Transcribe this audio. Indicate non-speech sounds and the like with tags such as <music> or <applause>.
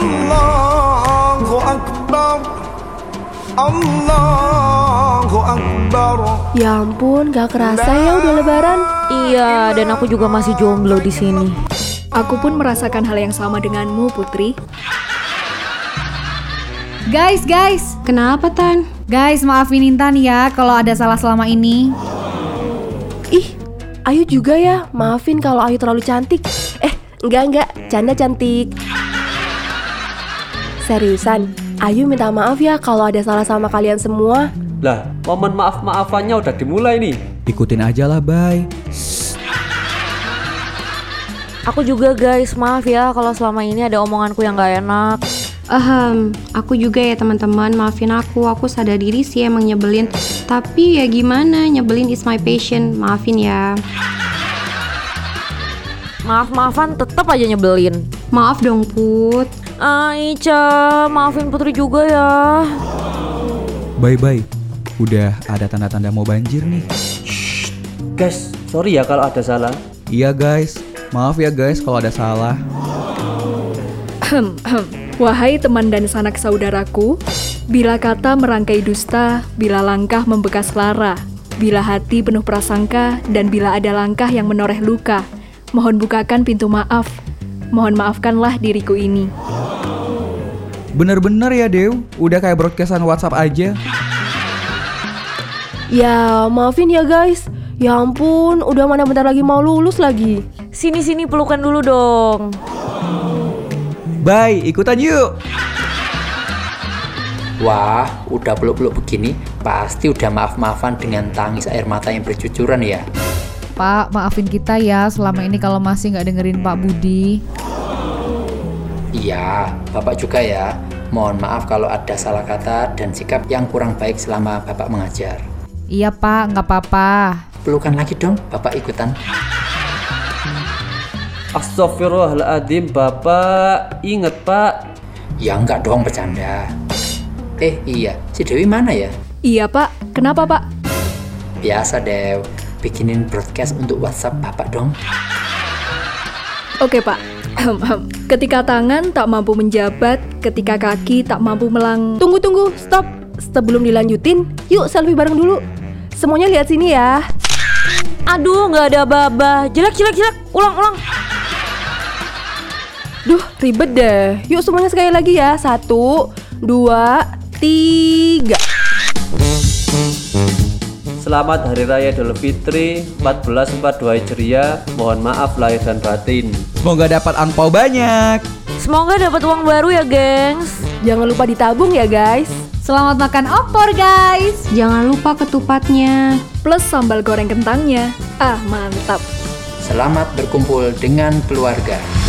Allahu Akbar. Ya ampun gak kerasa ya udah lebaran. Iya dan aku juga masih jomblo di sini. Aku pun merasakan hal yang sama denganmu Putri. Guys, guys. Kenapa Tan? Guys maafin Intan ya kalau ada salah selama ini. Ih, Ayu juga ya, maafin kalau Ayu terlalu cantik. Eh, enggak-enggak, canda cantik. Seriusan, Ayu minta maaf ya kalau ada salah sama kalian semua. Lah, momen maaf-maafannya udah dimulai nih. Ikutin aja lah, bye. Aku juga guys, maaf ya kalau selama ini ada omonganku yang gak enak. Ahem, aku juga ya teman-teman, maafin aku, aku sadar diri sih emang nyebelin Tapi ya gimana, nyebelin is my passion, maafin ya Maaf-maafan tetap aja nyebelin. Maaf dong Put Ah, Ica, maafin Putri juga ya. Bye-bye. Udah ada tanda-tanda mau banjir nih. Guys, sorry ya kalau ada salah. Iya guys, maaf ya guys kalau ada salah. Wahai teman dan sanak saudaraku, bila kata merangkai dusta, bila langkah membekas lara, bila hati penuh prasangka, dan bila ada langkah yang menoreh luka, mohon bukakan pintu maaf. Mohon maafkanlah diriku ini. Bener-bener ya Dew, udah kayak broadcastan WhatsApp aja. Ya, maafin ya guys. Ya ampun, udah mana bentar lagi mau lulus lagi. Sini-sini pelukan dulu dong. Bye, ikutan yuk. Wah, udah peluk-peluk begini, pasti udah maaf-maafan dengan tangis air mata yang bercucuran ya. Pak, maafin kita ya selama ini kalau masih nggak dengerin Pak Budi. Iya, Bapak juga ya. Mohon maaf kalau ada salah kata dan sikap yang kurang baik selama Bapak mengajar. Iya Pak, nggak apa-apa. Pelukan lagi dong, Bapak ikutan. Astagfirullahaladzim, Bapak. Ingat, Pak. Ya enggak dong, bercanda. Eh iya, si Dewi mana ya? Iya pak, kenapa pak? Biasa Dew, bikinin broadcast untuk WhatsApp Bapak dong. Oke pak. <coughs> Ketika tangan tak mampu menjabat, ketika kaki tak mampu melang... Tunggu tunggu, stop. Sebelum dilanjutin, yuk selfie bareng dulu. Semuanya lihat sini ya. Aduh, nggak ada baba. Jelek, jelek, jelek. Ulang, ulang. Duh, ribet deh. Yuk semuanya sekali lagi ya. Satu, dua, tiga. Selamat Hari Raya Idul Fitri 1442 Hijriah. Mohon maaf lahir dan batin. Semoga dapat angpau banyak. Semoga dapat uang baru ya, gengs. Jangan lupa ditabung ya guys. Selamat makan opor guys. Jangan lupa ketupatnya Plus sambal goreng kentangnya. Ah, mantap. Selamat berkumpul dengan keluarga.